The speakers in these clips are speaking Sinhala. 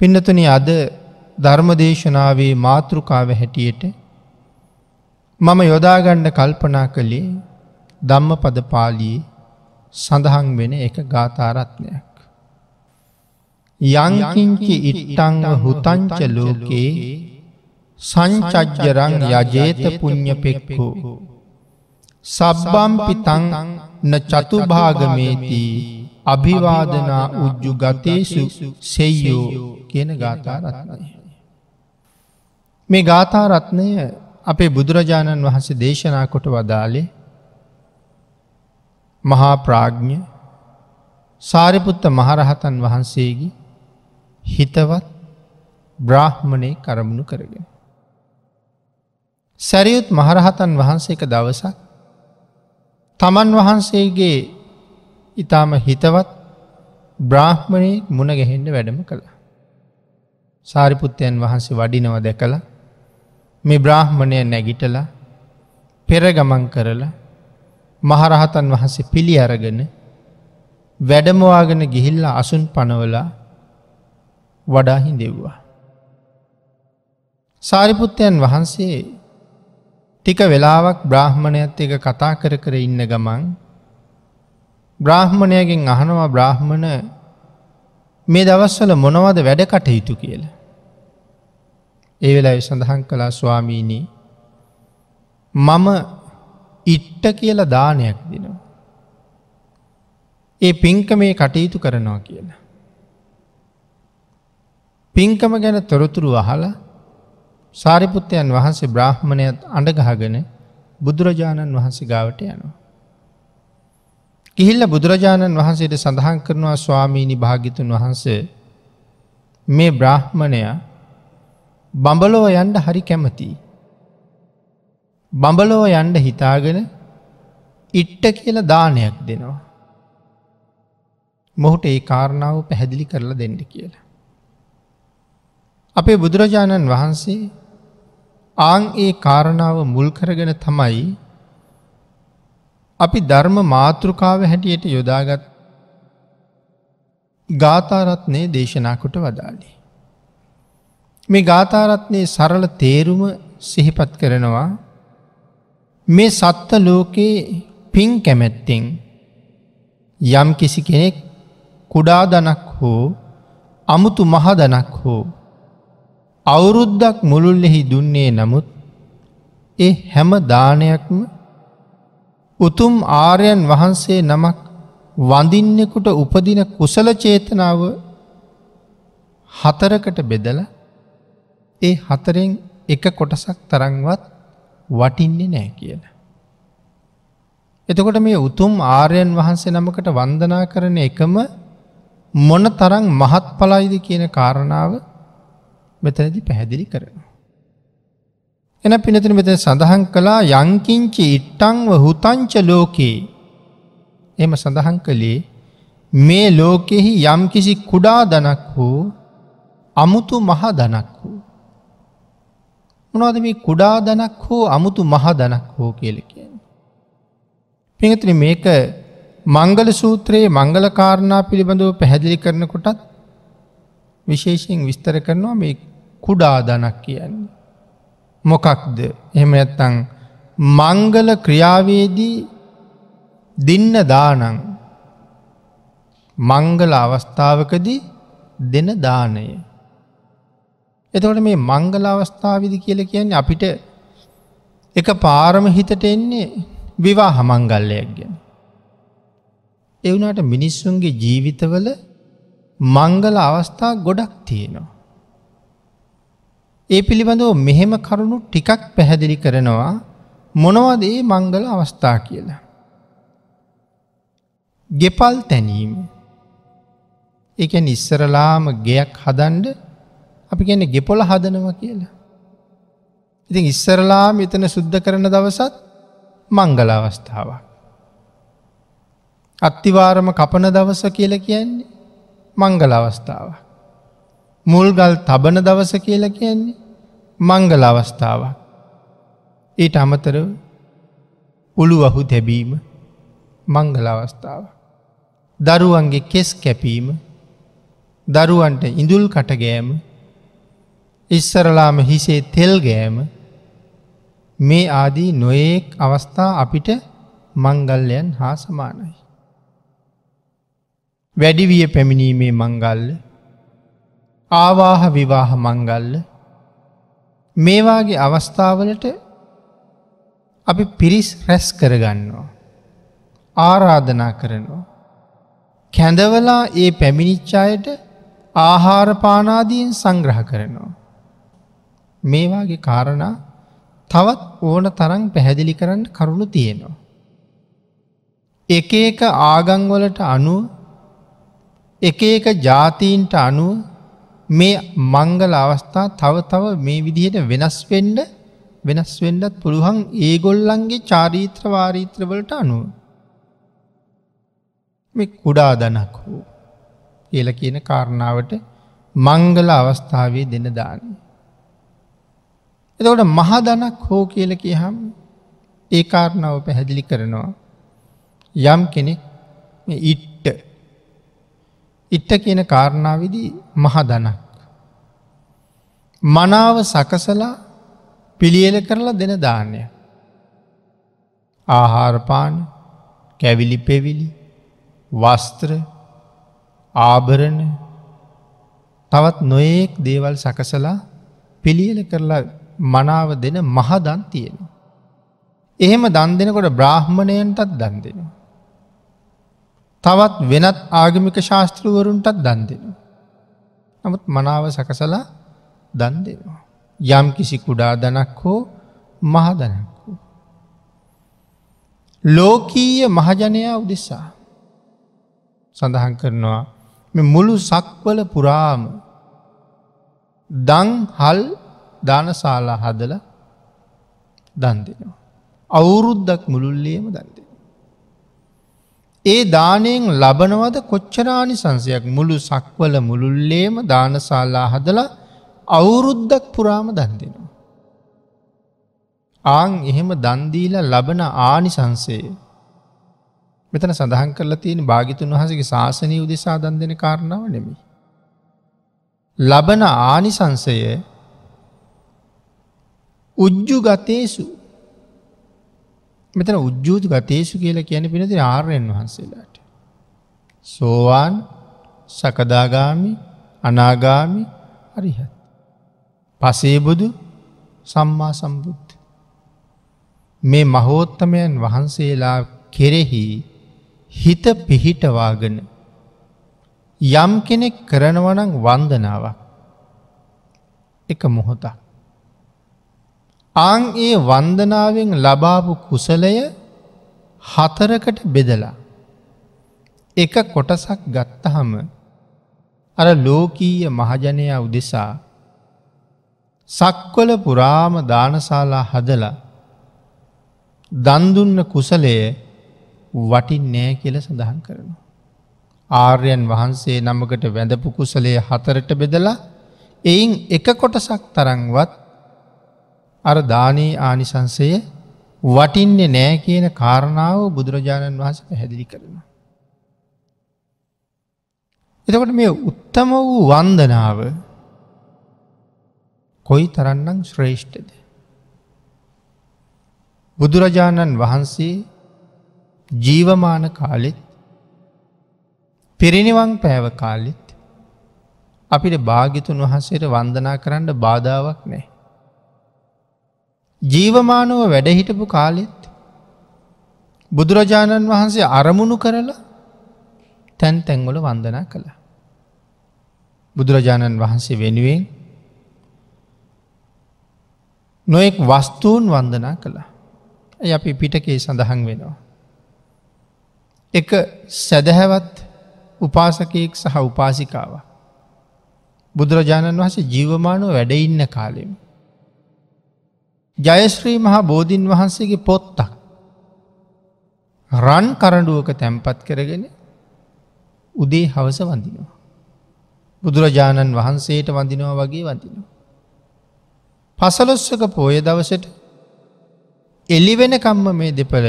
පින්නතුන අද ධර්මදේශනාවේ මාතෘකාව හැටියට මම යොදාගණ්ඩ කල්පනා කළේ ධම්ම පද පාලී සඳහන් වෙන එක ගාථාරත්නයක්. යංකින්චි ඉට්ටංව හුතංච ලෝකයේ සංචජ්ජරං යජේත පුං්ඥ පෙක්කෝ. සබ්බම්පිතං න චතුභාගමේතිී අභිවාදනා උජ්ජු ගතේසු සෙය්යෝ කියන ගාථාරත්නය. මේ ගාථාරත්නය අපේ බුදුරජාණන් වහන්සේ දේශනා කොට වදාලේ මහා ප්‍රාග්ඥ සාරිපුත්ත මහරහතන් වහන්සේගේ හිතවත් බ්‍රාහ්මණය කරමුණු කරගෙන. සැරියුත් මහරහතන් වහන්සේක දවසක් තමන් වහන්සේගේ ඉතාම හිතවත් බ්‍රාහ්මණය මුණ ගැහෙන්ට වැඩම කළා. සාරිපුත්තයන් වහන්සේ වඩිනව දැකලා මේ බ්‍රාහ්මණය නැගිටලා පෙරගමන් කරලා මහරහතන් වහන්සේ පිළි අරගෙන වැඩමවාගෙන ගිහිල්ල අසුන් පනවලා වඩාහි දෙව්වා. සාරිපුත්තයන් වහන්සේ ටික වෙලාවක් බ්‍රාහ්මණයත් එක කතා කර කර ඉන්න ගමන් බ්‍රාහ්මණයගෙන් අහනවා බ්‍රාහ්මණ මේ දවස්වල මොනවද වැඩ කටයුතු කියලා. ඒ වෙලා සඳහන් කලා ස්වාමීණී මම ඉට්ට කියල දානයක් දෙනවා. ඒ පින්ක මේ කටයුතු කරනවා කියලා. පින්කම ගැන තොරතුරු අහලා සාරිපුත්තයන් වහන්සේ බ්‍රාහ්මණයත් අඩගහගෙන බුදුරජාණන් වහන්සේ ගාවට යනවා. ගිහිල්ල බුදුරජාණන් වහන්සේට සඳහන් කරනවා ස්වාමීණි භාගිතුන් වහන්සේ මේ බ්‍රාහ්මණයා බඹලෝ යන්ඩ හරි කැමති. බඹලෝ යන්ඩ හිතාගෙන ඉට්ට කියල දානයක් දෙනවා. මොහුට ඒ කාරණාව පැහැදිලි කරලා දෙන්න කියලා. අපේ බුදුරජාණන් වහන්සේ ආං ඒ කාරණාව මුල් කරගෙන තමයි අපි ධර්ම මාතෘකාව හැටියට යොදාගත් ගාථාරත්නය දේශනාකොට වදාලි. මේ ගාථාරත්නය සරල තේරුම සිහිපත් කරනවා මේ සත්ත ලෝකයේ පින් කැමැත්තෙන් යම් කිසි කෙනෙක් කුඩා දනක් හෝ අමුතු මහදනක් හෝ අවුරුද්දක් මුළුල්ලෙහි දුන්නේ නමුත් ඒ හැම දානයක්ම උතුම් ආර්යන් වහන්සේ නමක් වඳින්නෙකුට උපදින කුසල චේතනාව හතරකට බෙදල ඒ හතරෙන් එක කොටසක් තරංවත් වටින්නේ නෑ කියන. එතකොට මේ උතුම් ආර්යන් වහන්සේ නමකට වන්දනා කරන එකම මොන තරං මහත් පලයිද කියන කාරණාව මෙතනදි පැහැදිලි කරනවා. එන පිනතින මෙතන සඳහන් කළා යංකිංචි ඉට්ටංව හුතංච ලෝකයේ එම සඳහන් කළේ මේ ලෝකෙහි යම්කිසි කුඩා දනක් වූ අමුතු මහ දනක් වූ. මොනවද මේ කුඩා දනක් හෝ අමුතු මහ දනක් හෝ කියල කියන. පිඟතින මේක මංගල සූත්‍රයේ මංගල කාරණා පිළිබඳව පැහැදිලි කරනකොටත් විශේෂයෙන් විස්තර කරනවා මේ කුඩා දනක් කියන්නේ. මොකක්ද එහෙම ඇත්තං මංගල ක්‍රියාවේදී දින්න දානං මංගල අවස්ථාවකදී දෙන දානය. එතකොට මේ මංගල අවස්ථාවිදි කියල කියන්නේ අපිට එක පාරම හිතට එන්නේ විවාහ මංගල්ලයක් ගැන. එවුනාට මිනිස්සුන්ගේ ජීවිතවල මංගල අවස්ථා ගොඩක් තියෙනවා. ඒ පිළිබඳව මෙහෙම කරුණු ටිකක් පැහැදිලි කරනවා මොනවදේ මංගල අවස්ථා කියලා. ගෙපල් තැනීම එක නිස්සරලාම ගෙයක් හදන්ඩ අපි ගැන ගෙපොල හදනව කියලා. ඉතින් ඉස්සරලා මෙතන සුද්ධ කරන දවසත් මංගල අවස්ථාවක්. අත්තිවාරම කපන දවස කියල කියන්නේ මංගල අවස්ථාවක්. මුල්ගල් තබන දවස කියල කියන්නේ මංගල අවස්ථාවක්. ඊට අමතරව උළුවහු තැබීම මංගල අවස්ථාව. දරුවන්ගේ කෙස් කැපීම දරුවන්ට ඉඳුල් කටගෑම ඉස්සරලාම හිසේ තෙල් ගෑම මේ ආදී නොයෙක් අවස්ථා අපිට මංගල්ලයන් හා සමානයි. වැඩිවිය පැමිණීමේ මංගල්ල ආවාහ විවාහ මංගල්ල මේවාගේ අවස්ථාවලට අපි පිරිස් රැස් කරගන්නවා. ආරාධනා කරනවා. කැඳවලා ඒ පැමිණිච්චායට ආහාරපානාදීන් සංග්‍රහ කරනවා. මේවාගේ කාරණා තවත් ඕන තරන් පැහැදිලි කරන්න කරුණු තියෙනවා. එක එක ආගංවලට අනුව එක එක ජාතීන්ට අනුව මේ මංගල අවස්ථා තව තව මේ විදිහට වෙනස් වෙන්ඩ වෙනස් වෙන්ඩත් පුළුවන් ඒගොල්ලන්ගේ චාරීත්‍ර වාරීත්‍රවලට අනුව. මේ කුඩා දනක් හෝ කියල කියන කාරණාවට මංගල අවස්ථාවේ දෙන දානය. එතකොට මහදනක් හෝ කියල කියහම් ඒ කාරණාව පැහැදිලි කරනවා යම් කෙනෙක් ඉට්ට ඉට්ට කියන කාරණාවදී මහදනක්. මනාව සකසලා පිළියල කරලා දෙන දානය. ආහාරපාන කැවිලි පෙවිලි වස්ත්‍ර ආභරණ තවත් නොයෙක් දේවල් සකසලා පිළියල කරලා මනාව දෙන මහදන් තියෙනවා. එහෙම දන් දෙනකොට බ්‍රාහ්මණයන්ටත් දන් දෙනවා. තවත් වෙනත් ආගමික ශාස්තෘවරුන්ටත් දන් දෙනවා. නමුත් මනාව සකසලා දන් දෙනවා. යම් කිසි කුඩා දනක් හෝ මහදනක් වූ. ලෝකීය මහජනයා උදෙසා සඳහන් කරනවා මුළු සක්වල පුරාම දං හල් දානශාලා හදල දන් දෙනවා. අවුරුද්දක් මුළුල්ලේම දන්ද. ඒ දානයෙන් ලබනවද කොච්චරානි සංසයක් මුළු සක්වල මුළුල්ලේම දානශාලා හදලා අවුරුද්දක් පුරාම දන් දෙනවා. ආං එහෙම දන්දීල ලබන ආනි සංසයේ මෙතන සඳහන් කරලා තියෙන භාගිතුන් වහසගේ ශාසනය උදෙසා දන් දෙන කාරණාව නෙමි. ලබන ආනිසංසය උජ්ජු ගතේසු මෙතන උද්ජූති ගතේසු කියල කියන පිනති ආර්යන් වහන්සේලාට. සෝවාන් සකදාගාමි අනාගාමි අරිහත්. පසේබුදු සම්මා සම්බුද්ධ. මේ මහෝත්තමයන් වහන්සේලා කෙරෙහි හිත පිහිටවාගෙන යම් කෙනෙක් කරනවනං වන්දනාවක් එක මොහොතක්. ආං ඒ වන්දනාවෙන් ලබාපු කුසලය හතරකට බෙදලා. එක කොටසක් ගත්තහම අර ලෝකීය මහජනයා උදෙසා සක්වල පුරාම දානශාලා හදලා දන්දුන්න කුසලය වටින් නෑ කියල සඳහන් කරනවා. ආර්යන් වහන්සේ නමකට වැඳපු කුසලය හතරට බෙදලා එයින් එක කොටසක් තරංවත් අර දානී ආනිසංසය වටින්නේ නෑ කියන කාරණාව බුදුරජාණන් වහස පැහැදිලි කරන. එතකොට මේ උත්තම වූ වන්දනාව කොයි තරන්නම් ශ්‍රේෂ්ඨද. බුදුරජාණන් වහන්සේ ජීවමාන කාලෙත් පිරිනිවන් පෑව කාලෙත් අපිට භාගිතුන් වහන්සේට වන්දනා කරන්න බාධාවක් නෑ. ජීවමානව වැඩහිටපු කාලෙත් බුදුරජාණන් වහන්සේ අරමුණු කරලා තැන් තැන්වල වන්දනා කළ. බුදුරජාණන් වහන්සේ වෙනුවෙන් නොෙක් වස්තුූන් වන්දනා කළා. ඇ අපි පිටකේ සඳහන් වෙනවා. එක සැදැහැවත් උපාසකයෙක් සහ උපාසිකාව. බුදුරජාණන් වහස ජීවමානව වැඩඉන්න කාලෙම. ජයශ්‍රී මහා බෝධීන් වහන්සේගේ පොත්තක්. රන් කරඩුවක තැම්පත් කරගෙන උදේ හවස වඳිනවා. බුදුරජාණන් වහන්සේට වඳිනවා වගේ වඳිනවා. පසලොස්සක පෝය දවසට එලිවෙනකම්ම මේ දෙපළ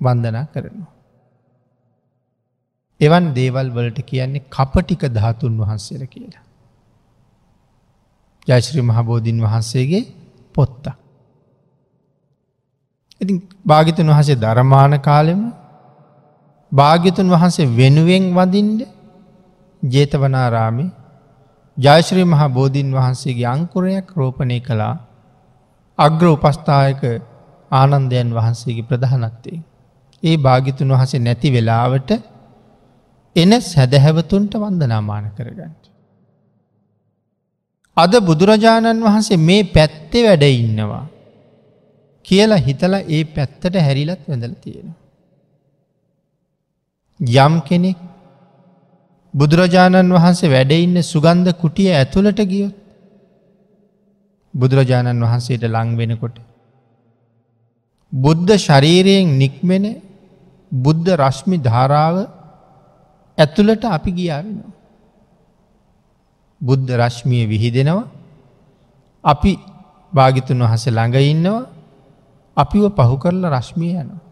වන්දනා කරනවා. එවන් දේවල් වලට කියන්නේ කපටික ධාතුන් වහන්සේල කියලා. ජයශ්‍රී මහබෝධීන් වහන්සේගේ පොත්ත. ඉති භාගිතුන් වහසේ ධරමාන කාලෙම භාග්‍යතුන් වහන්සේ වෙනුවෙන් වදින්ට ජේතවනාරාමි ජයශ්‍රී මහා බෝධීන් වහන්සේගේ අංකුරයක් රෝපණය කළා අග්‍ර උපස්ථායක ආනන්දයන් වහන්සේගේ ප්‍රධානත්වේ. ඒ භාගිතුන් වහසේ නැති වෙලාවට එන සැදැහැවතුන්ට වන්දනාමාන කරගන්නට. අද බුදුරජාණන් වහන්සේ මේ පැත්තේ වැඩ ඉන්නවා. කියලා හිතලා ඒ පැත්තට හැරිලත් වැඳල තියෙනවා. යම් කෙනෙක් බුදුරජාණන් වහන්සේ වැඩඉන්න සුගන්ධ කුටිය ඇතුළට ගියොත් බුදුරජාණන් වහන්සේට ලංවෙනකොට. බුද්ධ ශරීරයෙන් නික්මෙන බුද්ධ රශ්මි ධාරාව ඇතුළට අපි ගියාවෙනවා. බුද්ධ රශ්මිය විහිදෙනවා අපි භාගිතුන් වහස ළඟ ඉන්නවා අපිව පහු කරලා රශ්මිය යනවා.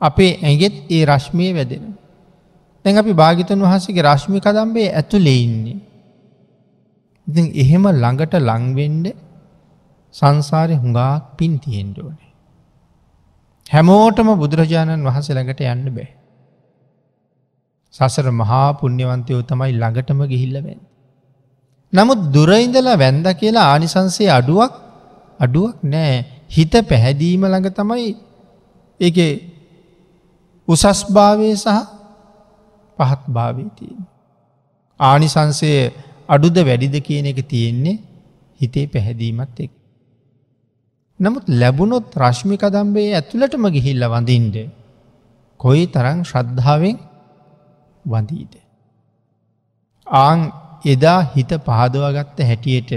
අපේ ඇගෙත් ඒ රශ්මිය වැදෙන. දැන් අපි භාගිතන් වහසගේ රශ්මි කදම්බේ ඇතුලේ ඉන්නේ. ඉති එහෙම ළඟට ලංවෙන්ඩ සංසාරය හුඟාක් පින් තියෙන්ඩෝනේ. හැමෝටම බුදුරජාණන් වහස ළඟට යන්න බෑ. සසර මහා පුුණ්‍යවන්තයෝ තමයි ළඟටම ගිහිල්ල වැන්න. නමුත් දුරයිඳලා වැන්ද කියලා ආනිසන්සේ අඩුවක් අඩුවක් නෑ හිත පැහැදීම ළඟ තමයි එක උසස් භාවය සහ පහත් භාවී තියෙන්. ආනිසන්සය අඩුද වැඩිද කියන එක තියෙන්නේ හිතේ පැහැදීමත් එක්. නමුත් ලැබුණොත් රශ්මික දම්බේ ඇතුළටම ගිහිල්ල වඳින්ට කොයි තරං ශ්‍රද්ධාවෙන් වඳීද. ආං එදා හිත පහදවගත්ත හැටියට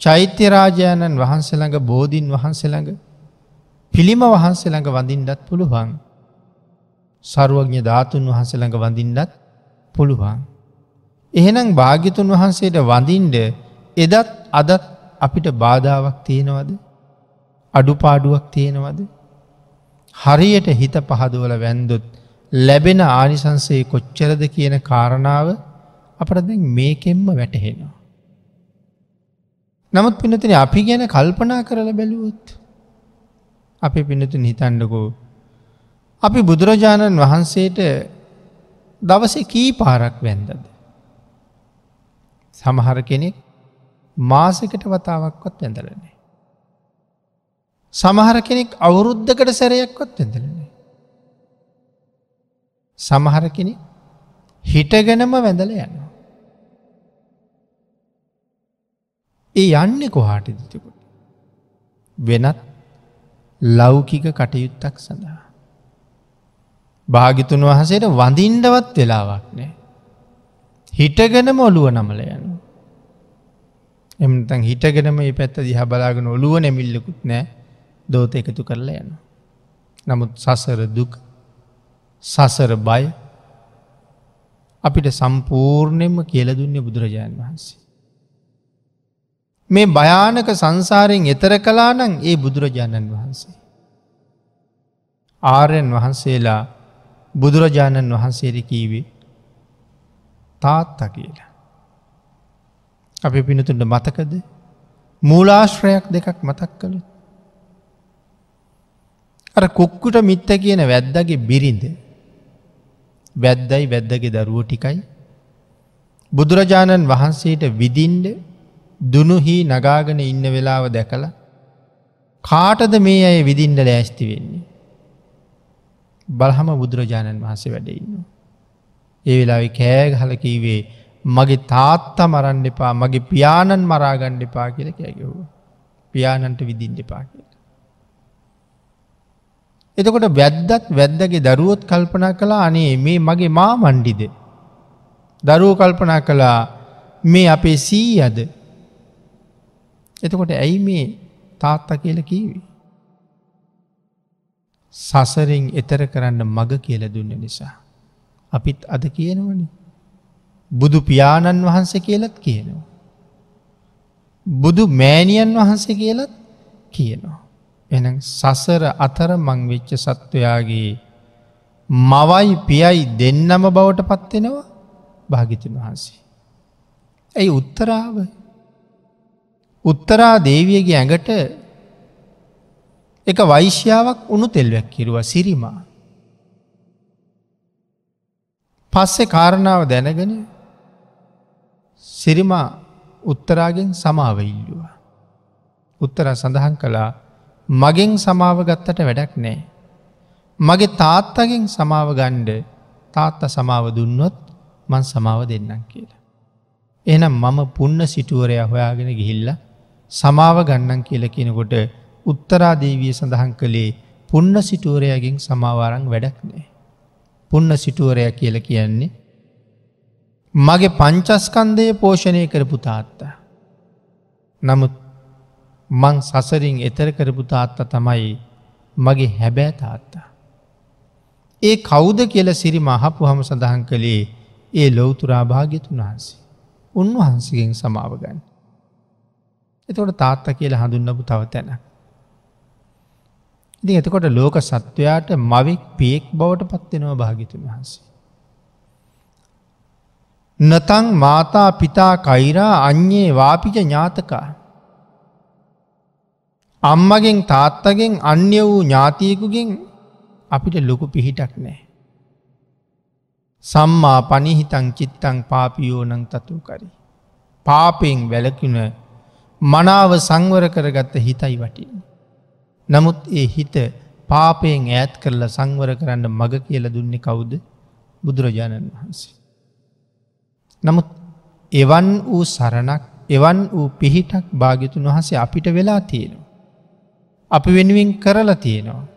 චෛත්‍යරාජාණන් වහන්සළඟ බෝධීන් වහන්සළඟ පිළිම වහන්සළඟ වඳින්ඩත් පුළුවන්. සරුවඥ ධාතුන් වහන්සළඟ වඳින්ඩත් පුළුවන්. එහෙනම් භාගිතුන් වහන්සේට වඳින්ඩ එදත් අදත් අපිට බාධාවක් තියෙනවද? අඩුපාඩුවක් තියෙනවද? හරියට හිත පහදුවල වැන්දුත් ලැබෙන ආනිසන්සේ කොච්චරද කියන කාරණාව අපට දැ මේකෙන්ම වැටහෙනවා. නමුත් පිනතින අපි ගැන කල්පනා කරල බැලුවොත් අපි පිනතුන් හිතන්ඩකෝ අපි බුදුරජාණන් වහන්සේට දවස කී පාරක් වැන්දද. සමහර කෙනෙක් මාසකට වතාවක්වත් ඇඳලනේ. සමහර කෙනෙක් අවුරුද්ධකට සැරයක්වත් ඇඳලනේ. සමහර කෙනෙ හිටගෙනම වැඳල යනවා. ඒ යන්න කොහාට දිතකොට. වෙනත් ලෞකික කටයුත්තක් සඳහා. භාගිතුන් වහසේට වඳින්ඩවත් වෙලාවක් නෑ. හිටගෙනම ඔළුව නමල යන. එමතන් හිටගෙනම ඒ පැත්ත දිහ බලාගෙන ඔළුව නැමිල්ලකුත් නෑ දෝත එකතු කරලා යන. නමුත් සසර දුක සසර බය අපිට සම්පූර්ණයෙන්ම කියල දුන්නේ බුදුරජාණන් වහන්සේ. මේ භයානක සංසාරයෙන් එතර කලා නං ඒ බුදුරජාණන් වහන්සේ. ආරයන් වහන්සේලා බුදුරජාණන් වහන්සේර කීවේ තාත්තා කියලා. අපි පිනතුන්ට මතකද මූලාශ්‍රයක් දෙකක් මතක් කළ. අර කුක්කුට මිත්ත කියන වැද්දගේ බිරිඳ වැද්දයි වැද්දගේ දරුවෝ ටිකයි බුදුරජාණන් වහන්සේට විදින්ඩ දුනුහි නගාගෙන ඉන්න වෙලාව දැකලා කාටද මේ අය විදින්ඩ ලෑස්ති වෙන්නේ. බලහම බුදුරජාණන් වහන්සේ වැඩඉන්න. ඒ වෙලාවෙ කෑගහලකීවේ මගේ තාත්තා මරන්න එපා මගේ පියාණන් මරාගණ්ඩ එපා කියල කෑගෙහුව. පියාණන්ට විදින්ට එපා කියල. එතකොට වැද්දත් වැද්දගේ දරුවොත් කල්පනා කළා අනේ මේ මගේ මා මණ්ඩිද. දරුව කල්පනා කළා මේ අපේ සී අද එතකොට ඇයි මේ තාත්තා කියල කීවි. සසරෙන් එතර කරන්න මග කියල දුන්න නිසා. අපිත් අද කියනවන. බුදු පියාණන් වහන්සේ කියලත් කියනවා. බුදු මෑණියන් වහන්සේ කියලත් කියනවා. එන සසර අතර මංවෙච්ච සත්වයාගේ මවයි පියයි දෙන්නම බවට පත්වෙනවා භාගිතුන් වහන්සේ. ඇයි උත්තරාව උත්තරා දේවියගේ ඇඟට එක වෛශ්‍යාවක් උනු තෙල්වැක් කිරුව සිරිමා. පස්සෙ කාරණාව දැනගෙන සිරිමා උත්තරාගෙන් සමාව ඉල්ලුවා. උත්තර සඳහන් කළා මගෙන් සමාව ගත්තට වැඩක් නෑ. මගේ තාත්තගෙන් සමාව ගණ්ඩ තාත්ත සමාව දුන්නොත් මන් සමාව දෙන්නම් කියලා. එනම් මම පුන්න සිටුවරය හොයාගෙන ගිහිල්ල සමාව ගන්නන් කියල කියනකොට උත්තරාදේවිය සඳහන් කළේ පුන්න සිටුවරයගෙන් සමාවාරං වැඩක් නෑ. පුන්න සිටුවරය කියල කියන්නේ මගේ පංචස්කන්දය පෝෂණය කරපු තාත්තා. නමුත් මං සසරින් එතර කරපු තාත්තා තමයි මගේ හැබෑ තාත්තා. ඒ කෞුද කියල සිරි මහපු හම සඳහන් කළේ ඒ ලොවතුරා භාග්‍යතුන් වහන්සේ. උන්වහන්සගෙන් සමාව ගන්න. එතකොට තාත්ත කියල හඳුන්නපු තව තැන. ඉති එතකොට ලෝක සත්වයාට මවෙක් පියෙක් බවට පත්වෙනවා භාගිතුන් වහන්සේ. නතං මාතා පිතා කයිරා අන්යේ වාපිජ ඥාතකා. අම්මගෙන් තාත්තගෙන් අන්‍ය වූ ඥාතියකුගෙන් අපිට ලොකු පිහිටක් නෑ. සම්මා පනිහිතං චිත්තං පාපියෝනං තතුකරි. පාපයෙන් වැලකුණ මනාව සංවර කරගත්ත හිතයි වටින්. නමුත් ඒ හිත පාපයෙන් ඈත් කරලා සංවර කරන්න මග කියල දුන්නේ කවුද බුදුරජාණන් වහන්සේ. නමුත් එවන් වූ සරණක් එවන් වූ පිහිටක් භාගිතුන් වහසේ අපිට වෙලා තියෙනවා. අපි වෙනුවෙන් කරලා තියෙනවා.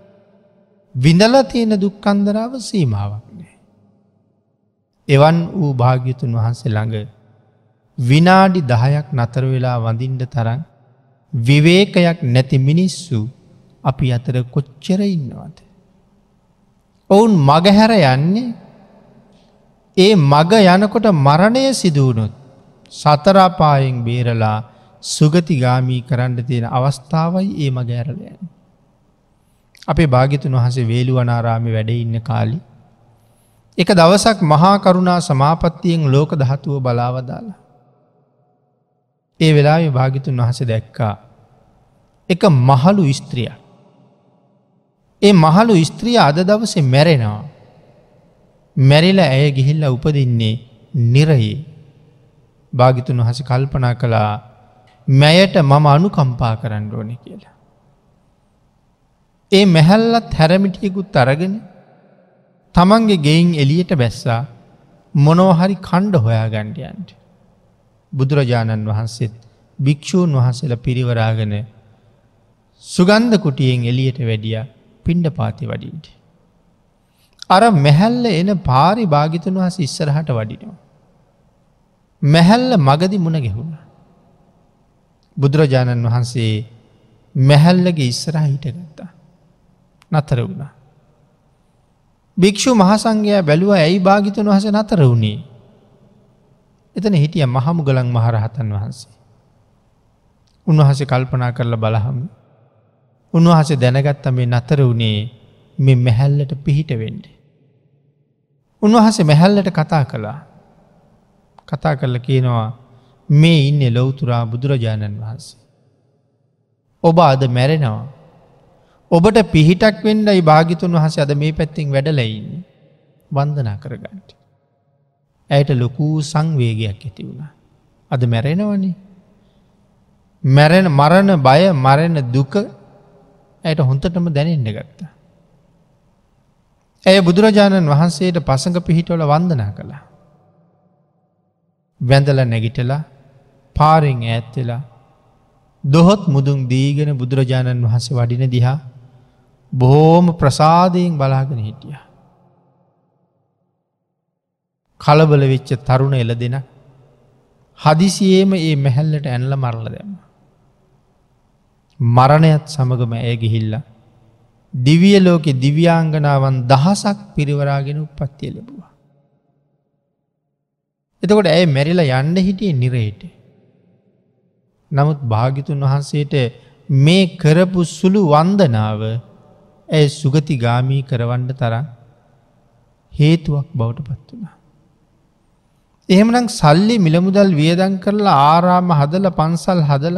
විඳල තියෙන දුක්කන්දරාව සීමාවක් නෑ. එවන් වූ භාග්‍යතුන් වහන්සේ ළඟ විනාඩි දහයක් නතර වෙලා වඳින්ඩ තරන් විවේකයක් නැති මිනිස්සු අපි අතර කොච්චර ඉන්නවද. ඔවුන් මගහැර යන්නේ ඒ මග යනකොට මරණය සිදුවනොත් සතරාපායෙන් බේරලා සුගතිගාමී කරන්න තියෙන අවස්ථාවයි ඒ මගෑරලයන්. අපේ භාගිතුන් වහසේ වේළුවනාරාමි වැඩ ඉන්න කාලි. එක දවසක් මහා කරුණා සමාපත්තියෙන් ලෝක දහතුව බලාවදාලා. ඒ වෙලා භාගිතුන් වහස දැක්කා. එක මහලු ස්ත්‍රිය. ඒ මහලු ස්ත්‍රිය අද දවසේ මැරෙනවා. මැරිල ඇය ගිහිල්ල උපදින්නේ නිරයේ භාගිතුන් වහස කල්පනා කළා මැයට මම අනුකම්පා කරන්න ඕනෙ කියලා. ඒ මැහැල්ලත් හැරමිටියකුත් අරගෙන තමන්ගේ ගෙයින් එලියට බැස්සා මොනෝහරි කණ්ඩ හොයා ගණ්ඩයන්ට. බුදුරජාණන් වහන්සේත් භික්‍ෂූන් වහන්සේල පිරිවරාගෙන සුගන්ධ කුටියෙන් එලියට වැඩිය පිණ්ඩ පාති වඩීට. අර මැහැල්ල එන පාරි භාගිතන් වහස ඉස්සරහට වඩිනවා. මැහැල්ල මගදි මුණ ගෙහුණ. බුදුරජාණන් වහන්සේ මැහැල්ලගේ ඉස්සරහ හිටගත්තා. නතර වුණා. භික්‍ෂු මහසංගයා බැලුව ඇයි භාගිතන් වහස නතර වුණේ. එතන හිටිය මහමුගලන් මහරහතන් වහන්සේ. උන්වහසේ කල්පනා කරල බලහම. උන්වහසේ දැනගත්ත මේ නතර වුණේ මෙ මැහැල්ලට පිහිට වෙන්ඩ. උන්වහසේ මැහැල්ලට කතා කළා කතා කරල කියනවා මේ ඉන්න ලොවතුරා බුදුරජාණන් වහන්සේ. ඔබ අද මැරෙනවා ඔබට පිහිටක් වෙන්ඩයි භාගිතුන් වහස අද මේ පැත්තිෙන් වැඩලයින්න වන්දනා කරගන්නට. ඇයට ලොකූ සංවේගයක් ඇති වුණ. අද මැරෙනවනේ. මැරෙන මරණ බය මරණ දුක ඇයට හොන්තටම දැනෙන්ඩ ගත්තා. ඇය බුදුරජාණන් වහන්සේට පසඟ පිහිටවල වන්දනා කළා. වැඳල නැගිටලා පාරෙන් ඈත්වෙලා දොහොත් මුදුන් දීගෙන බුදුරජාණන් වහසේ වඩින දිහා බොහෝම ප්‍රසාදයෙන් බලාගෙන හිටිය. කලබල වෙච්ච තරුණ එල දෙන හදිසියේම ඒ මැහැල්ලට ඇන්ල මරල දෙම. මරණයත් සමගම ඇය ගිහිල්ල. දිවිය ලෝකෙ දිව්‍යාංගනාවන් දහසක් පිරිවරාගෙන උපත්තිය ලැබවා. එතකොට ඇය මැරිලා යන්න හිටිය නිරේට. නමුත් භාගිතුන් වහන්සේට මේ කරපු සුළු වන්දනාව ඇය සුගති ගාමී කරවන්න තරම් හේතුවක් බවට පත් වුණා. එහෙමනම් සල්ලි මිලමුදල් වියදන් කරලා ආරාම හදල පන්සල් හදල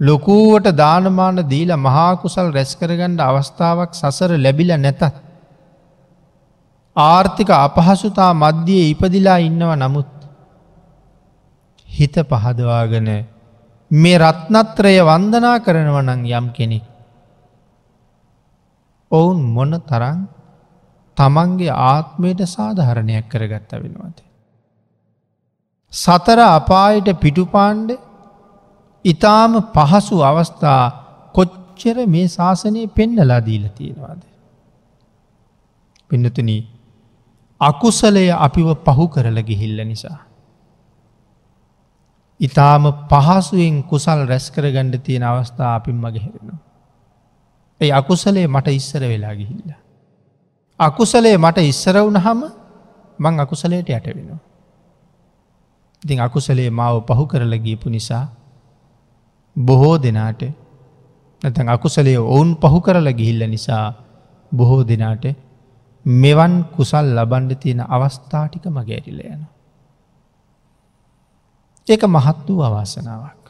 ලොකූවට දානමාන දීල මහාකුසල් රැස්කරගණ්ඩ අවස්ථාවක් සසර ලැබිල නැතත්. ආර්ථික අපහසුතා මධ්‍යයේ ඉපදිලා ඉන්නව නමුත් හිත පහදවාගෙන මේ රත්නත්‍රය වන්දනා කරනවනං යම් කෙනෙක්. ඔවුන් මොන තරන් තමන්ගේ ආත්මයට සාධහරණයක් කරගත්ත වෙනවාද. සතර අපායට පිටුපාණ්ඩ ඉතාම පහසු අවස්ථා කොච්චර මේ ශාසනය පෙන්නලා දීල තියෙනවාද. පින්නතුන අකුසලය අපිව පහු කරල ගිහිල්ල නිසා. ඉතාම පහසුවෙන් කුසල් රැස්කර ගණ්ඩ තියෙන අවස්ථා අපින් මගේ හෙරෙනවා. ඒ අකුසලේ මට ඉස්සර වෙලා ගිහිල්ල. අකුසලේ මට ඉස්සර වුණහම මං අකුසලයට යට වෙනවා. ඉතින් අකුසලේ මාව පහු කරල ගීපු නිසා බොහෝ දෙනාට නැතන් අකුසලේ ඔවුන් පහු කරල ගිහිල්ල නිසා බොහෝ දෙනාට මෙවන් කුසල් ලබන්ඩ තියෙන අවස්ථාටික මගෑරිල යන. ඒක මහත් වූ අවාසනාවක්.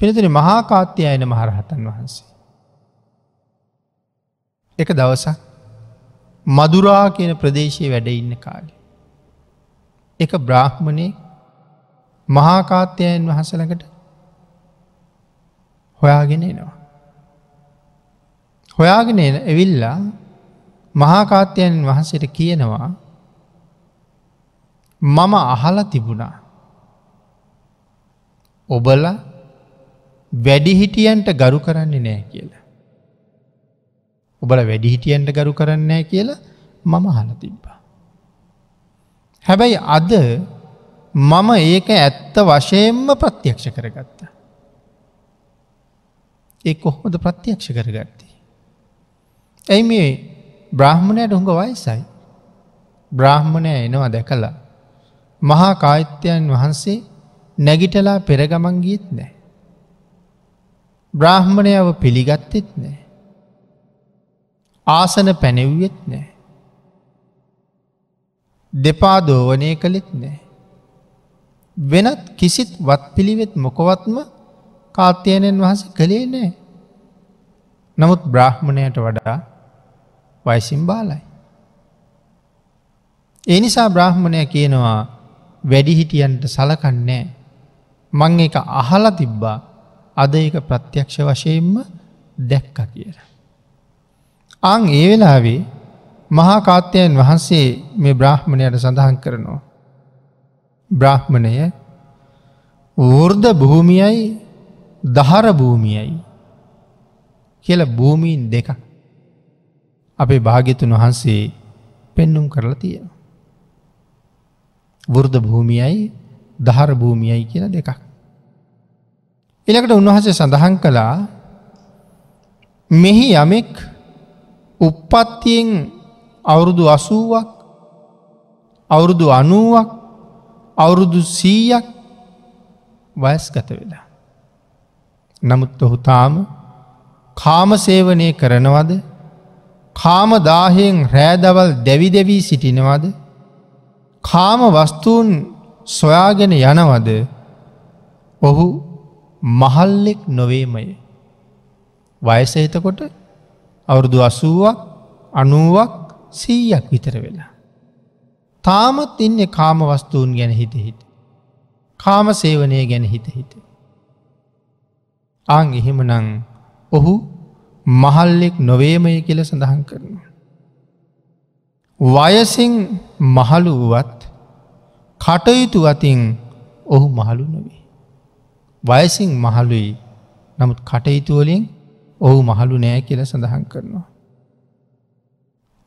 පිනතින මහාකාත්‍යය අයන මහරහතන් වහන්සේ. එක දවසක් මදුරා කියන ප්‍රදේශය වැඩ ඉන්න කාලි. එක බ්‍රාහ්මණය මහාකාත්‍යයන් වහසලකට හොයාගෙන එනවා. හොයාගෙන ඇවිල්ලා මහාකාත්‍යයන් වහන්සට කියනවා මම අහල තිබුණා. ඔබල වැඩිහිටියන්ට ගරු කරන්නේ නෑ කියලා. ඔබල වැඩිහිටියන්ට ගරු කරන්නේ කියලා මම හල තිබ්බා. හැබැයි අද මම ඒක ඇත්ත වශයෙන්ම ප්‍රත්‍යක්ෂ කරගත්ත. ඒ කොහොමද ප්‍රත්‍යක්ෂ කරගත්තේ. ඇයි මේ බ්‍රාහ්මණයට හුඟ වයිසයි. බ්‍රාහ්මණය එනවා දැකලා. මහා කායිත්‍යයන් වහන්සේ නැගිටලා පෙරගමන්ගීත් නෑ. බ්‍රාහ්මණයව පිළිගත්තෙත් නෑ. ආසන පැනෙව්වෙත් නෑ. දෙපා දෝවනය කළෙත් නෑ. වෙනත් කිසිත් වත් පිළිවෙත් මොකොවත්ම කාත්‍යයනෙන් වහස කළේ නෑ. නමුත් බ්‍රාහ්මණයට වඩා වයිසිම් බාලයි. ඒ නිසා බ්‍රාහ්මණය කියනවා වැඩිහිටියන්ට සලකන්නේ මං එක අහල තිබ්බා අද එක ප්‍රත්‍යක්ෂ වශයෙන්ම දැක්ක කියලා. අං ඒ වෙලාවේ මහා කාත්‍යයන් වහන්සේ මේ බ්‍රාහ්මණයට සඳහන් කරනවා. බ්‍රාහ්මණය වෘර්ධ භූමියයි දහර භූමියයි කියල භූමීන් දෙක අපේ භාග්‍යතුන් වහන්සේ පෙන්නුම් කරලා තියෙන. වෘර්ධ භූමියයි දහර භූමියයි කියන දෙකක්. එනකට උන්වහසේ සඳහන් කළා මෙහි යමෙක් උප්පත්තියෙන් අවුරුදු අසුවක් අවුරුදු අනුවක් අවුරුදු සීයක් වයස් ගත වෙලා. නමුත් ඔහු තාම කාමසේවනය කරනවද? කාම දාහයෙන් රෑදවල් දැවිදැවී සිටිනවද? කාම වස්තුූන් සොයාගෙන යනවද? ඔහු මහල්ලෙක් නොවේමය. වයස එතකොට අවුරුදු අසුවක් අනුවක් සීයක් විතර වෙලා. තාමත් ඉන්න කාම වස්තුූන් ගැන හිත හිට. කාම සේවනය ගැන හිත හිට. අං එහෙමනං ඔහු මහල්ලෙක් නොවේමය කියල සඳහන් කරනවා. වයසින් මහළු වුවත් කටයුතු අතින් ඔහු මහළු නොවේ. වයසින් මහළුයි නමුත් කටයුතුවලින් ඔහු මහළු නෑ කියල සඳහන් කරනවා.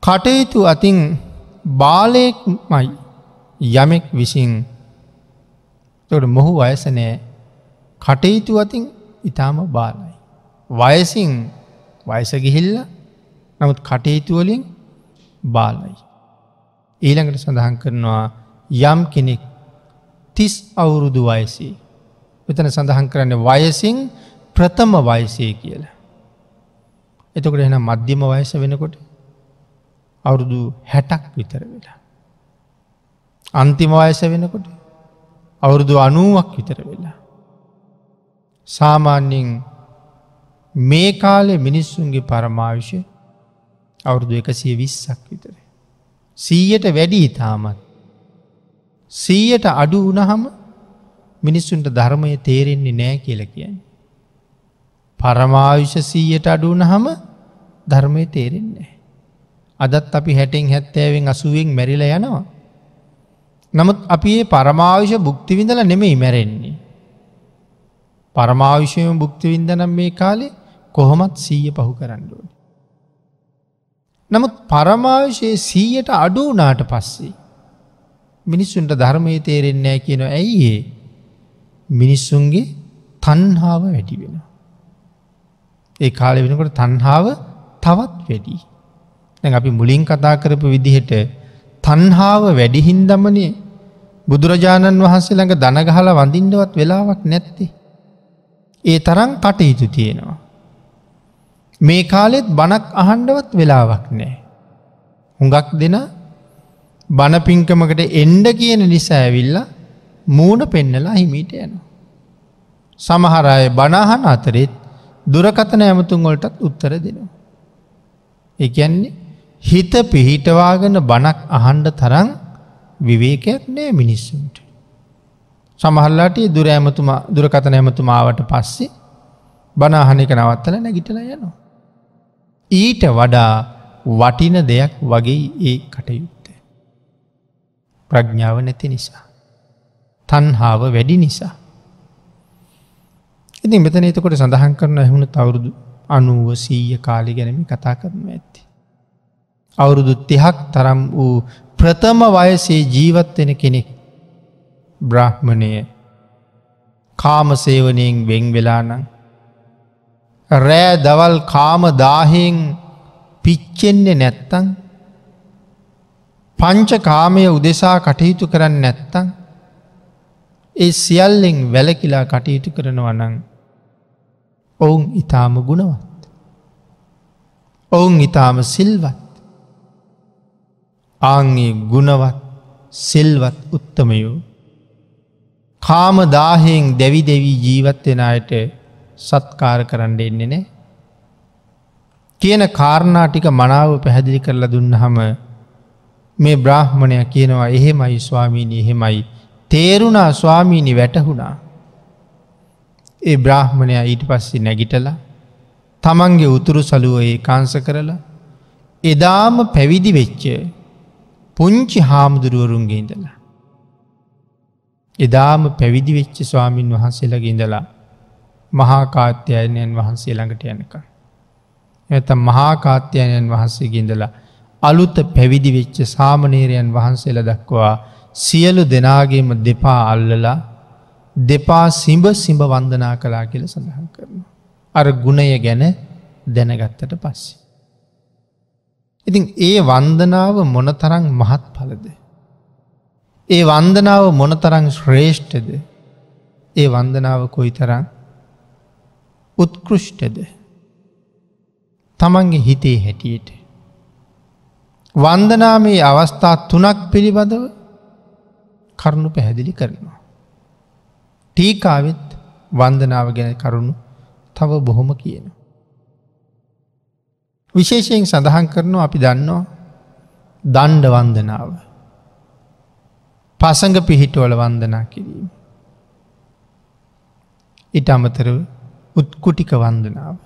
කටයුතු අතින් බාලයෙක්මයි යමෙක් විසින් තොට මොහු වයසනෑ කටයුතු අතින් ඉතාම බාලයි. වයසින් වයස ගිහිල්ල නමුත් කටයුතුවලින් බාලයි. ඊළඟට සඳහන් කරනවා යම් කෙනෙක් තිස් අවුරුදු වයසේ. මෙතන සඳහන් කරන්න වයසින් ප්‍රථම වයසේ කියලා. එතකොට එන මධ්‍යම වයස වෙනකොට අවුරුදු හැටක් විතර වෙලා. අන්තිම වයස වෙනකොට අවුරුදු අනුවක් විතර වෙලා. සාමාන්‍යයෙන් මේ කාලෙ මිනිස්සුන්ගේ පරමාවිෂය අවුරුදු එකසිය විස්සක් විතර. සීයට වැඩි ඉතාමත්. සීයට අඩු වනහම මිනිස්සුන්ට ධර්මය තේරෙන්නේ නෑ කියල කියන්න. පරමාවිෂ සීයට අඩුවනහම ධර්මය තේරෙන්නේ. අදත් අපි හැටෙන් හැත්තෑවෙන් අසුවෙන් මැරිල යනවා. නමුත් අපි ඒ පරමාවිෂ බුක්තිවිඳල නෙමෙයි මැරෙන්නේ. පරමාවිෂයම බුක්තිවින්දනම් මේ කාලේ කොහොමත් සීය පහු කරන්නඩුවන. නමුත් පරමාවිශයේ සීයට අඩුනාට පස්සේ. මිනිස්සුන්ට ධර්මය තේරෙන්නෑ කියන ඇයි ඒ මිනිස්සුන්ගේ තන්හාාව වැඩි වෙන. ඒ කාලෙ වෙනකොට තන්හාාව තවත් වැඩි. දැ අපි මුලින් කතා කරපු විදිහට තන්හාාව වැඩිහින්දමනේ බුදුරජාණන් වහන්සේ ළඟ දනගහල වඳින්ඩවත් වෙලාවක් නැත්තේ. ඒ තරම් කටයුතු තියෙනවා. මේ කාලෙත් බණක් අහන්ඩවත් වෙලාවක් නෑ. හුඟක් දෙන බණපිංකමකට එන්ඩ කියන නිසා ඇවිල්ල මූුණ පෙන්නලා හිමීට යන. සමහරය බනාහන අතරෙත් දුරකතන ඇමතුන් වලටත් උත්තර දෙනවා. එකන්නේ හිත පිහිටවාගෙන බණක් අහන්ඩ තරං විවේකයක් නෑ මිනිස්සුන්ට. සමහල්ලාට දුර ඇමතුමා දුරකතන ඇමතුමාවට පස්සේ බනාහනක නවත්තල නැගිටල යනවා. ඊට වඩා වටින දෙයක් වගේ ඒ කටයුත්ත. ප්‍රඥාව නැති නිසා. තන්හාාව වැඩි නිසා. ඉතින් මෙතන එතකොට සඳහන් කරන ඇහුණු තවුරුදු අනුව සීය කාලි ගැනම කතා කරනු ඇත්ති. අවුරුදු තිහක් තරම් වූ ප්‍රථම වයසේ ජීවත්වෙන කෙනෙක් බ්‍රහ්මණය කාමසේවනයෙන් වෙන් වෙලානං රෑ දවල් කාම දාහෙන් පිච්චෙන්නේ නැත්තං පංච කාමය උදෙසා කටයුතු කරන්න නැත්තං ඒ සියල්ලෙන් වැලකිලා කටයුතු කරනවනං ඔවුන් ඉතාම ගුණවත්. ඔවුන් ඉතාම සිල්වත් ආංගේ ගුණවත් සිල්වත් උත්තමයෝ කාම දාහෙන් දැවි දෙවී ජීවත්වෙන අයට සත්කාර කරන්න එන්නේ නෑ. කියන කාරණා ටික මනාව පැහැදිලි කරලා දුන්න හම මේ බ්‍රාහ්මණය කියනවා එහෙමයි ස්වාමීණී එහෙමයි තේරුණා ස්වාමීණි වැටහුණා. ඒ බ්‍රාහ්මණය ඊට පස්සෙ නැගිටලා තමන්ගේ උතුරු සලුව ඒ කාංස කරලා එදාම පැවිදි වෙච්ච පුංචි හාමුදුරුවරුන්ගේ ඉඳලා. එදාම පැවිදි වෙච්ච ස්වාමීන් වහන්සේලගේ ඉඳලා මහාකාත්‍යයනයන් වහන්සේ ළඟට යනක. ඇත මහාකාත්‍යයනයන් වහන්සේගින්දලා අලුත පැවිදි වෙච්ච සාමනේරයන් වහන්සේල දක්වා සියලු දෙනාගේම දෙපා අල්ලලා දෙපා සිඹ සිඹ වන්දනා කලා කියල සඳහන් කරන. අර ගුණය ගැන දැනගත්තට පස්සේ. ඉතින් ඒ වන්දනාව මොනතරං මහත් පලද. ඒ වන්දනාව මොනතරං ශ්‍රේෂ්ඨද ඒ වන්දනාව කොයි තරං උත්කෘෂ්ටද තමන්ගේ හිතේ හැටියට. වන්දනාමේ අවස්ථා තුනක් පිළිබඳව කරුණු පැහැදිලි කරනවා. ටීකාවෙත් වන්දනාව ගැන කරුණු තව බොහොම කියන. විශේෂයෙන් සඳහන් කරනවා අපි දන්නවා දණ්ඩ වන්දනාව. පසඟ පිහිටවල වන්දනා කිරීම. ඉට අමතරව උත්කුටික වන්දනාව.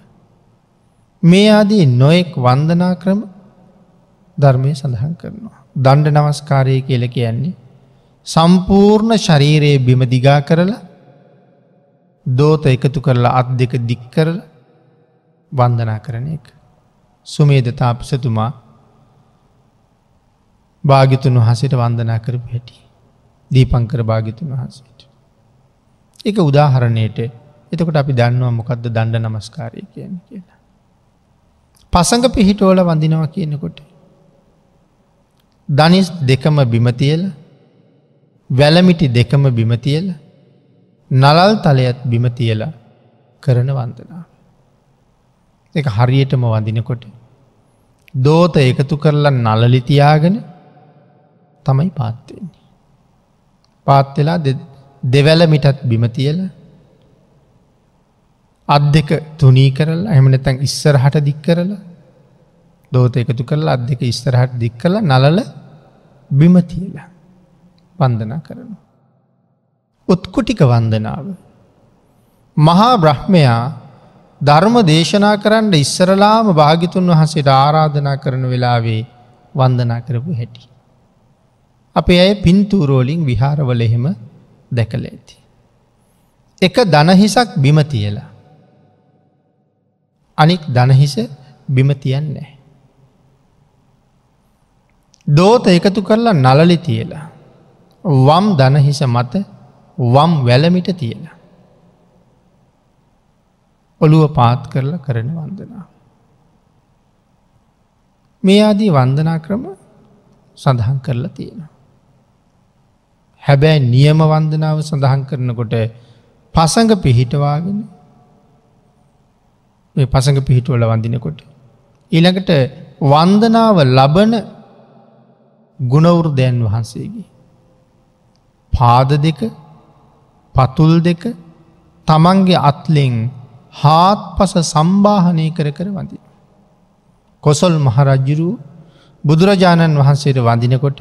මේ ආදී නොයෙක් වන්දනා ක්‍රම ධර්මය සඳහන් කරනවා. දණ්ඩ නමස්කාරය කියල කියන්නේ. සම්පූර්ණ ශරීරයේ බිම දිගා කරලා දෝත එකතු කරලා අත් දෙක දික් කරල වන්දනා කරන එක. සුමේද තාපසතුමා භාගිතුන් වහසට වන්දනා කරපු හැටි. දීපංකර භාගිතුන් වහන්සේට. එක උදාහරණයට එතකොට අපි දන්නවා මොකක්ද දණ්ඩ නමස්කාරය කියන කියලා. පසඟ පිහිටෝල වඳිනවා කියනකොට. දනිස් දෙකම බිමතියල වැලමිටි දෙකම බිමතියල නලල් තලයත් බිමතියල කරන වන්දනා. එක හරියටම වඳිනකොට දෝත එකතු කරලා නලලිතියාගෙන තමයි පාත්වෙන්නේ. පාත්වෙලා දෙවැල මිටත් බිමතියල අත් දෙක තුනී කරලා එමනතැන් ඉස්සරහට දික් කරලා දෝත එකතු කරලා අත් දෙක ඉස්තරහට දික් කළ නලල බිමතියලා වන්දනා කරනු. උත්කුටික වන්දනාව. මහා බ්‍රහ්මයා ධර්ම දේශනා කරන්න ඉස්සරලාම භාගිතුන් වහසට ආරාධනා කරන වෙලාවේ වන්දනා කරපු හැටි. අපේ ඇය පින්තූරෝලින් විහාරවල එහෙම දැකල ඇති. එක දනහිසක් බිමතියලා. අනික් දනහිස බිමතියන් නෑ. දෝත එකතු කරලා නලලි තියලා. වම් දනහිස මත වම් වැලමිට තියලා. ඔළුව පාත් කරලා කරන වන්දනා. මේ ආදී වන්දනා ක්‍රම සඳහන් කරලා තියෙනවා. හැබැයි නියම වන්දනාව සඳහන් කරනකොට පසඟ පිහිටවාගෙන මේ පසඟ පිහිටුවල වඳිනකොට. ඊළඟට වන්දනාව ලබන ගුණවෘදයන් වහන්සේගේ. පාද දෙක පතුල් දෙක තමන්ගේ අත්ලෙෙන් හාත් පස සම්බාහනය කර කර වඳි. කොසොල් මහරජ්ජුරු බුදුරජාණන් වහන්සේට වඳිනකොට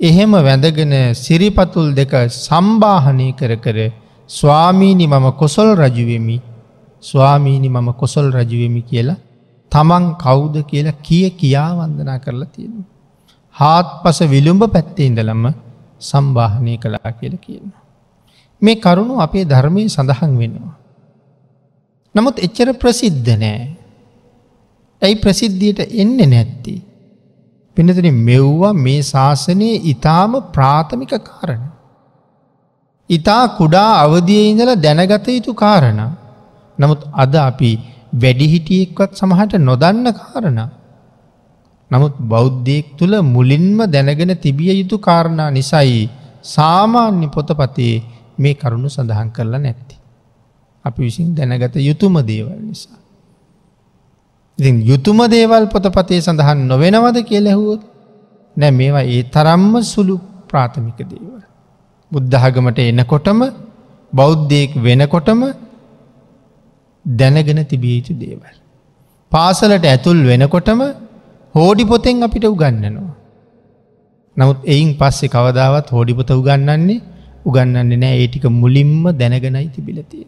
එහෙම වැඳගෙන සිරිපතුල් දෙක සම්බාහනය කර කර ස්වාමීණි මම කොසොල් රජුවෙමි ස්වාමීණි මම කොසොල් රජුවෙමි කියලා තමන් කවුද කියලා කිය කියා වන්දනා කරලා තියෙනවා. හාත් පස විළුම්ඹ පැත්තේ ඉඳලම සම්බාහනය කලා කියල කියන්න. මේ කරුණු අපේ ධර්මය සඳහන් වෙනවා. නමුත් එච්චර ප්‍රසිද්ධ නෑ. ඇයි ප්‍රසිද්ධියට එන්න නැත්ති. පිනතන මෙව්වා මේ ශාසනයේ ඉතාම ප්‍රාථමික කාරණ. ඉතා කුඩා අවදිය ඉඳල දැනගත යුතු කාරණ. නමුත් අද අපි වැඩිහිටියෙක්වත් සමහට නොදන්න කාරණ. නමුත් බෞද්ධයෙක් තුළ මුලින්ම දැනගෙන තිබිය යුතු කාරණා නිසයි සාමාන්‍ය පොතපතේ මේ කරුණු සඳහන් කරලා නැත්ති. අපි විසින් දැනගත යුතුම දේවල් නිසා. ඉති යුතුම දේවල් පොතපතේ සඳහන් නොවෙනවද කියලැහුවොත් නෑ මේවා ඒ තරම්ම සුළු ප්‍රාථමික දේවල්. බුද්ධහගමට එනකොටම බෞද්ධයෙක් වෙනකොටම දැනගෙන තිබිය යුතු දේවල්. පාසලට ඇතුල් වෙනකොටම හෝඩි පොතෙන් අපිට උගන්නනවා. නමුත් එයින් පස්සේ කවදාවත් හෝඩිපොත උගන්නන්නේ උගන්නන්නේ නෑ ඒටික මුලින්ම දැනගෙනයි තිබිලතිය.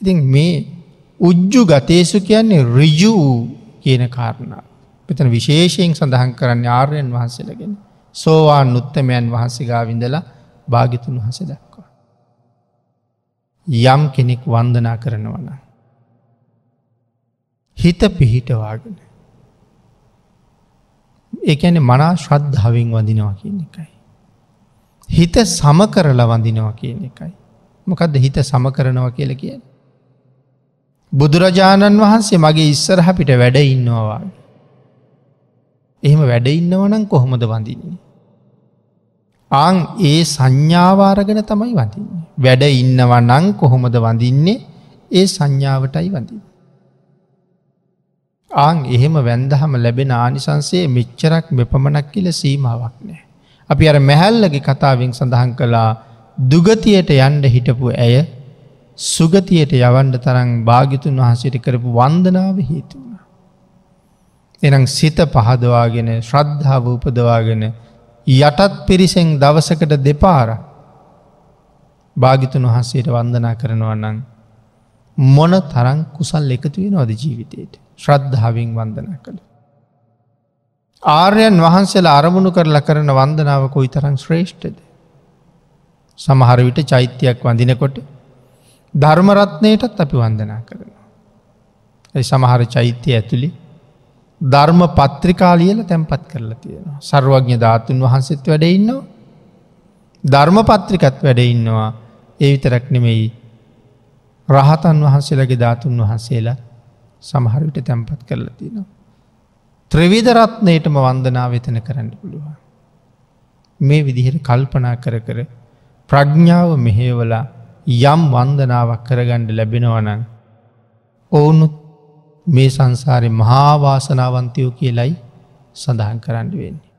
ඉතින් මේ උජ්ජු ගතේසු කියන්නේ රිජු කියන කාරණා. පිතන විශේෂයෙන් සඳහන් කරන්න ආර්යන් වහන්සේලගෙන සෝවාන් උත්තමයන් වහන්සේගා විඳලා භාගිතුන් වහස දක්වා. යම් කෙනෙක් වන්දනා කරනවන. හිත පිහිටවාගෙන. ඒඇන මනා ශ්‍රද්ධාවෙන් වඳිනවා කියන එකයි. හිත සම කරලා වඳිනවා කියන එකයි. මොකක්ද හිත සම කරනවා කියල කියන. බුදුරජාණන් වහන්සේ මගේ ඉස්සරහපිට වැඩ ඉන්නවාගේ. එහෙම වැඩ ඉන්නවනම් කොහොමද වඳින්නේ. ආං ඒ සංඥාවාරගෙන තමයි වඳින්නේ. වැඩ ඉන්නවා නං කොහොමද වඳින්නේ ඒ සංඥාවටයි වඳින්. ආං එහෙම වැන්දහම ලැබෙන ආනිසන්සේ මෙච්චරක් මෙපමණක් කියල සීමාවක් නෑ. අපි අර මැහැල්ලගේ කතාවෙන් සඳහන් කළා දුගතියට යන්ඩ හිටපු ඇය සුගතියට යවන්ඩ තරං භාගිතුන් වහන්සේට කරපු වන්දනාව හේතුවන. එනම් සිත පහදවාගෙන ශ්‍රද්ධාව උපදවාගෙන යටත් පිරිසෙන් දවසකට දෙපාර භාගිතුන් වහන්සේට වන්දනා කරනවන්නන් මොන තරං කුසල් එකතුවෙන නොද ජීවිතයට. ශ්‍රද්ධාවෙන් වන්දන කළ. ආර්යන් වහන්සේලා අරමුණු කරලා කරන වන්දනාව කොයි තරම් ශ්‍රේෂ්ඨද. සමහර විට චෛත්‍යයක් වඳිනකොට ධර්මරත්නයටත් අපි වන්දනා කරනවා. ඇ සමහර චෛත්‍යය ඇතුළි ධර්ම පත්‍රිකාලියල තැන්පත් කරලා තියෙනවා. සර්වඥ ධාතුන් වහන්සෙත් වැඩඉන්නවා. ධර්ම පත්‍රිකත් වැඩඉන්නවා ඒ විතරක් නෙමෙයි රහතන් වහන්සේලගේ ධාතුන් වහන්සේලා සමහරවිට තැන්පත් කරලා තියෙනවා. ත්‍රවිධරත්නයටම වන්දනා වෙතන කරන්න පුළුවන්. මේ විදිහට කල්පනා කර කර ප්‍රඥ්ඥාව මෙහේවලා යම් වන්දනාවක් කරගණ්ඩ ලැබෙනවනං ඔවුනුත් මේ සංසාරය මහාවාසනාවන්තයෝ කියලයි සඳහන් කරන්න වෙන්නේ.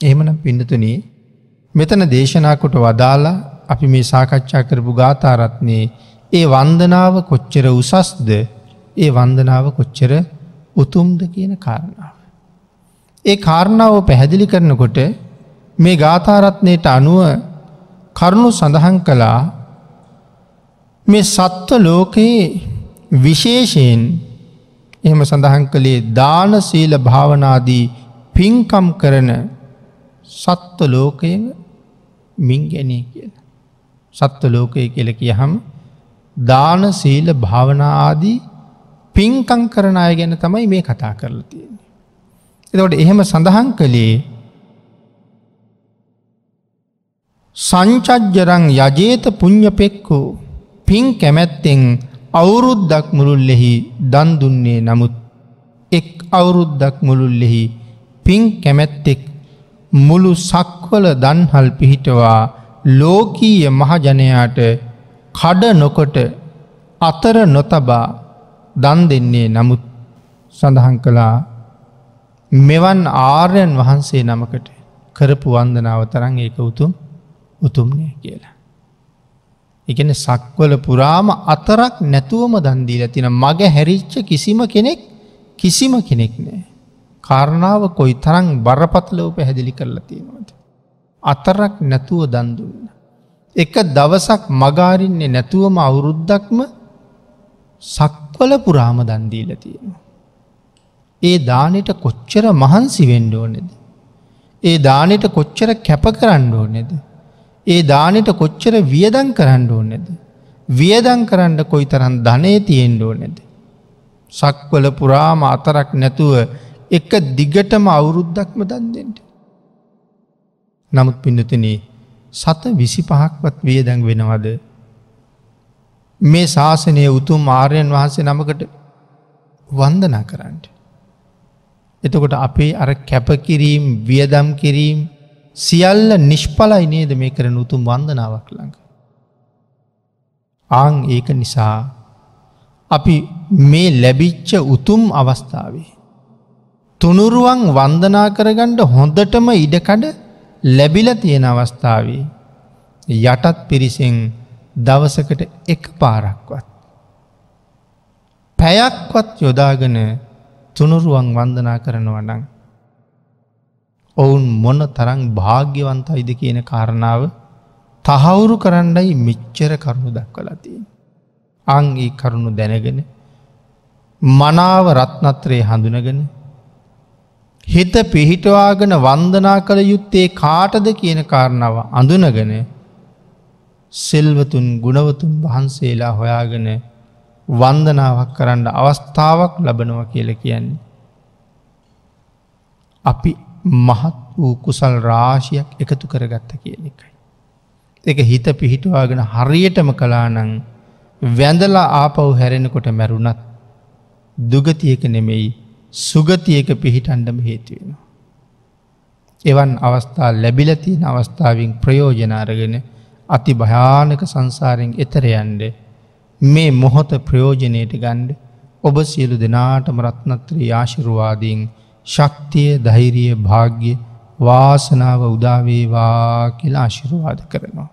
එහෙමනම් පිඩතුනී මෙතන දේශනාකොට වදාලා අපි මේ සාකච්ඡා කරපු ගාථාරත්නයේ ඒ වන්දනාව කොච්චර උසස්ද ඒ වන්දනාව කොච්චර උතුම්ද කියන කාරණාව. ඒ කාරණාව පැහැදිලි කරනකොට මේ ගාථාරත්නයට අනුව කරුණු සඳහන් කළා මේ සත්ව ලෝකයේ විශේෂයෙන් එහෙම සඳහන් කළේ දාන සීල භාවනාදී පින්කම් කරන සත්ව ලෝකයම මින් ගැනේ කියල. සත්ව ලෝකය කියල කියහම දාන සීල භාවනාආදී පින්කං කරන අය ගැන තමයි මේ කතා කරලා තියෙන්නේ. එතකොට එහෙම සඳහන් කළේ සංචජ්ජරං යජේත පුං්ඥපෙක්කු පින් කැමැත්තෙන් අවුරුද්දක් මුළුල්ලෙහි දන් දුන්නේ නමුත් එක් අවුරුද්දක් මුළුල්ලෙහි පින් කැමැත්තෙක් මුළු සක්වල දන්හල් පිහිටවා ලෝකීය මහජනයාට කඩ නොකොට අතර නොතබා දන් දෙන්නේ නමුත් සඳහන් කළා මෙවන් ආර්යන් වහන්සේ නමකට කරපු වන්දනාව තරන් ඒක උතුම් උතුම්නය කියලා. එකන සක්වල පුරාම අතරක් නැතුවම දන්දී ඇතින මග හැරිච්ච කිසිම කෙනෙක් කිසිම කෙනෙක් නෑ. කාරණාව කොයි තරං බරපතලව පැහැදිලි කරලා තියෙනවද. අතරක් නැතුව දන්දුන්න. එක දවසක් මගාරින්නේ නැතුවම අවුරුද්දක්ම සක්වල පුරාම දන්දීල තියෙනවා. ඒ දානට කොච්චර මහන්සි වෙන්ඩෝනෙද. ඒ දානට කොච්චර කැප කරන්න ඕනෙද. ඒ දානට කොච්චර වියදන් කරන්න ඕනෙද. වියදන් කරන්න කොයි තරන් ධනය තියෙන්ඩෝ නැද. සක්වල පුරාම අතරක් නැතුව එක දිගටම අවුරුද්දක්ම දන් දෙෙන්ට. නමුත් පිඩතනේ සත විසි පහක්වත් වියදැන් වෙනවද. මේ ශාසනය උතුම් ආර්යන් වහන්සේ නමකට වන්දනා කරන්නට. එතකොට අපේ අර කැපකිරීම් වියදම් කිරීම් සියල්ල නිෂ්පලයි නේද මේ කරන උතුම් වන්දනාවක් ළඟ. ආං ඒක නිසා අපි මේ ලැබිච්ච උතුම් අවස්ථාවේ. තුනුරුවන් වන්දනා කරගණ්ඩ හොඳටම ඉඩකඩ ලැබිල තියෙන අවස්ථාවේ යටත් පිරිසෙන් දවසකට එක පාරක්වත්. පැයක්වත් යොදාගෙන තුනුරුවන් වන්දනා කරනවනං. ඔවුන් මොන තරං භාග්‍යවන්තයිද කියන කාරණාව තහවුරු කරන්නයි මිච්චර කරුණු දක්වලතිය. අංගේ කරුණු දැනගෙන මනාව රත්නත්‍රයේ හඳුනගෙන හිත පිහිටවාගෙන වන්දනා කළ යුත්තේ කාටද කියන කාරණාව අඳුනගෙන සෙල්වතුන් ගුණවතුන් වහන්සේලා හොයාගෙන වන්දනාවක් කරන්න අවස්ථාවක් ලබනව කියල කියන්නේ. අපි මහත් වූ කුසල් රාශියක් එකතු කරගත්ත කියන එකයි. එක හිත පිහිටවාගෙන හරියටම කලානං වැඳලා ආපව් හැරෙනකොට මැරුණත් දුගතියක නෙමෙයි සුගතියක පිහිටන්ඩම හේතුවෙනවා. එවන් අවස්ථා ලැබිලතින අවස්ථාවින් ප්‍රයෝජනාරගෙන අති භයානක සංසාරෙන් එතරයන්ඩ මේ මොහොත ප්‍රයෝජනයට ගණ්ඩ ඔබ සියලු දෙනාටම රත්නත්‍රී ආශිරුවාදීන් ශක්තිය ධෛරිය භාග්‍ය වාසනාව උදාවේවා කියලා ආශිරුවාද කරනවා.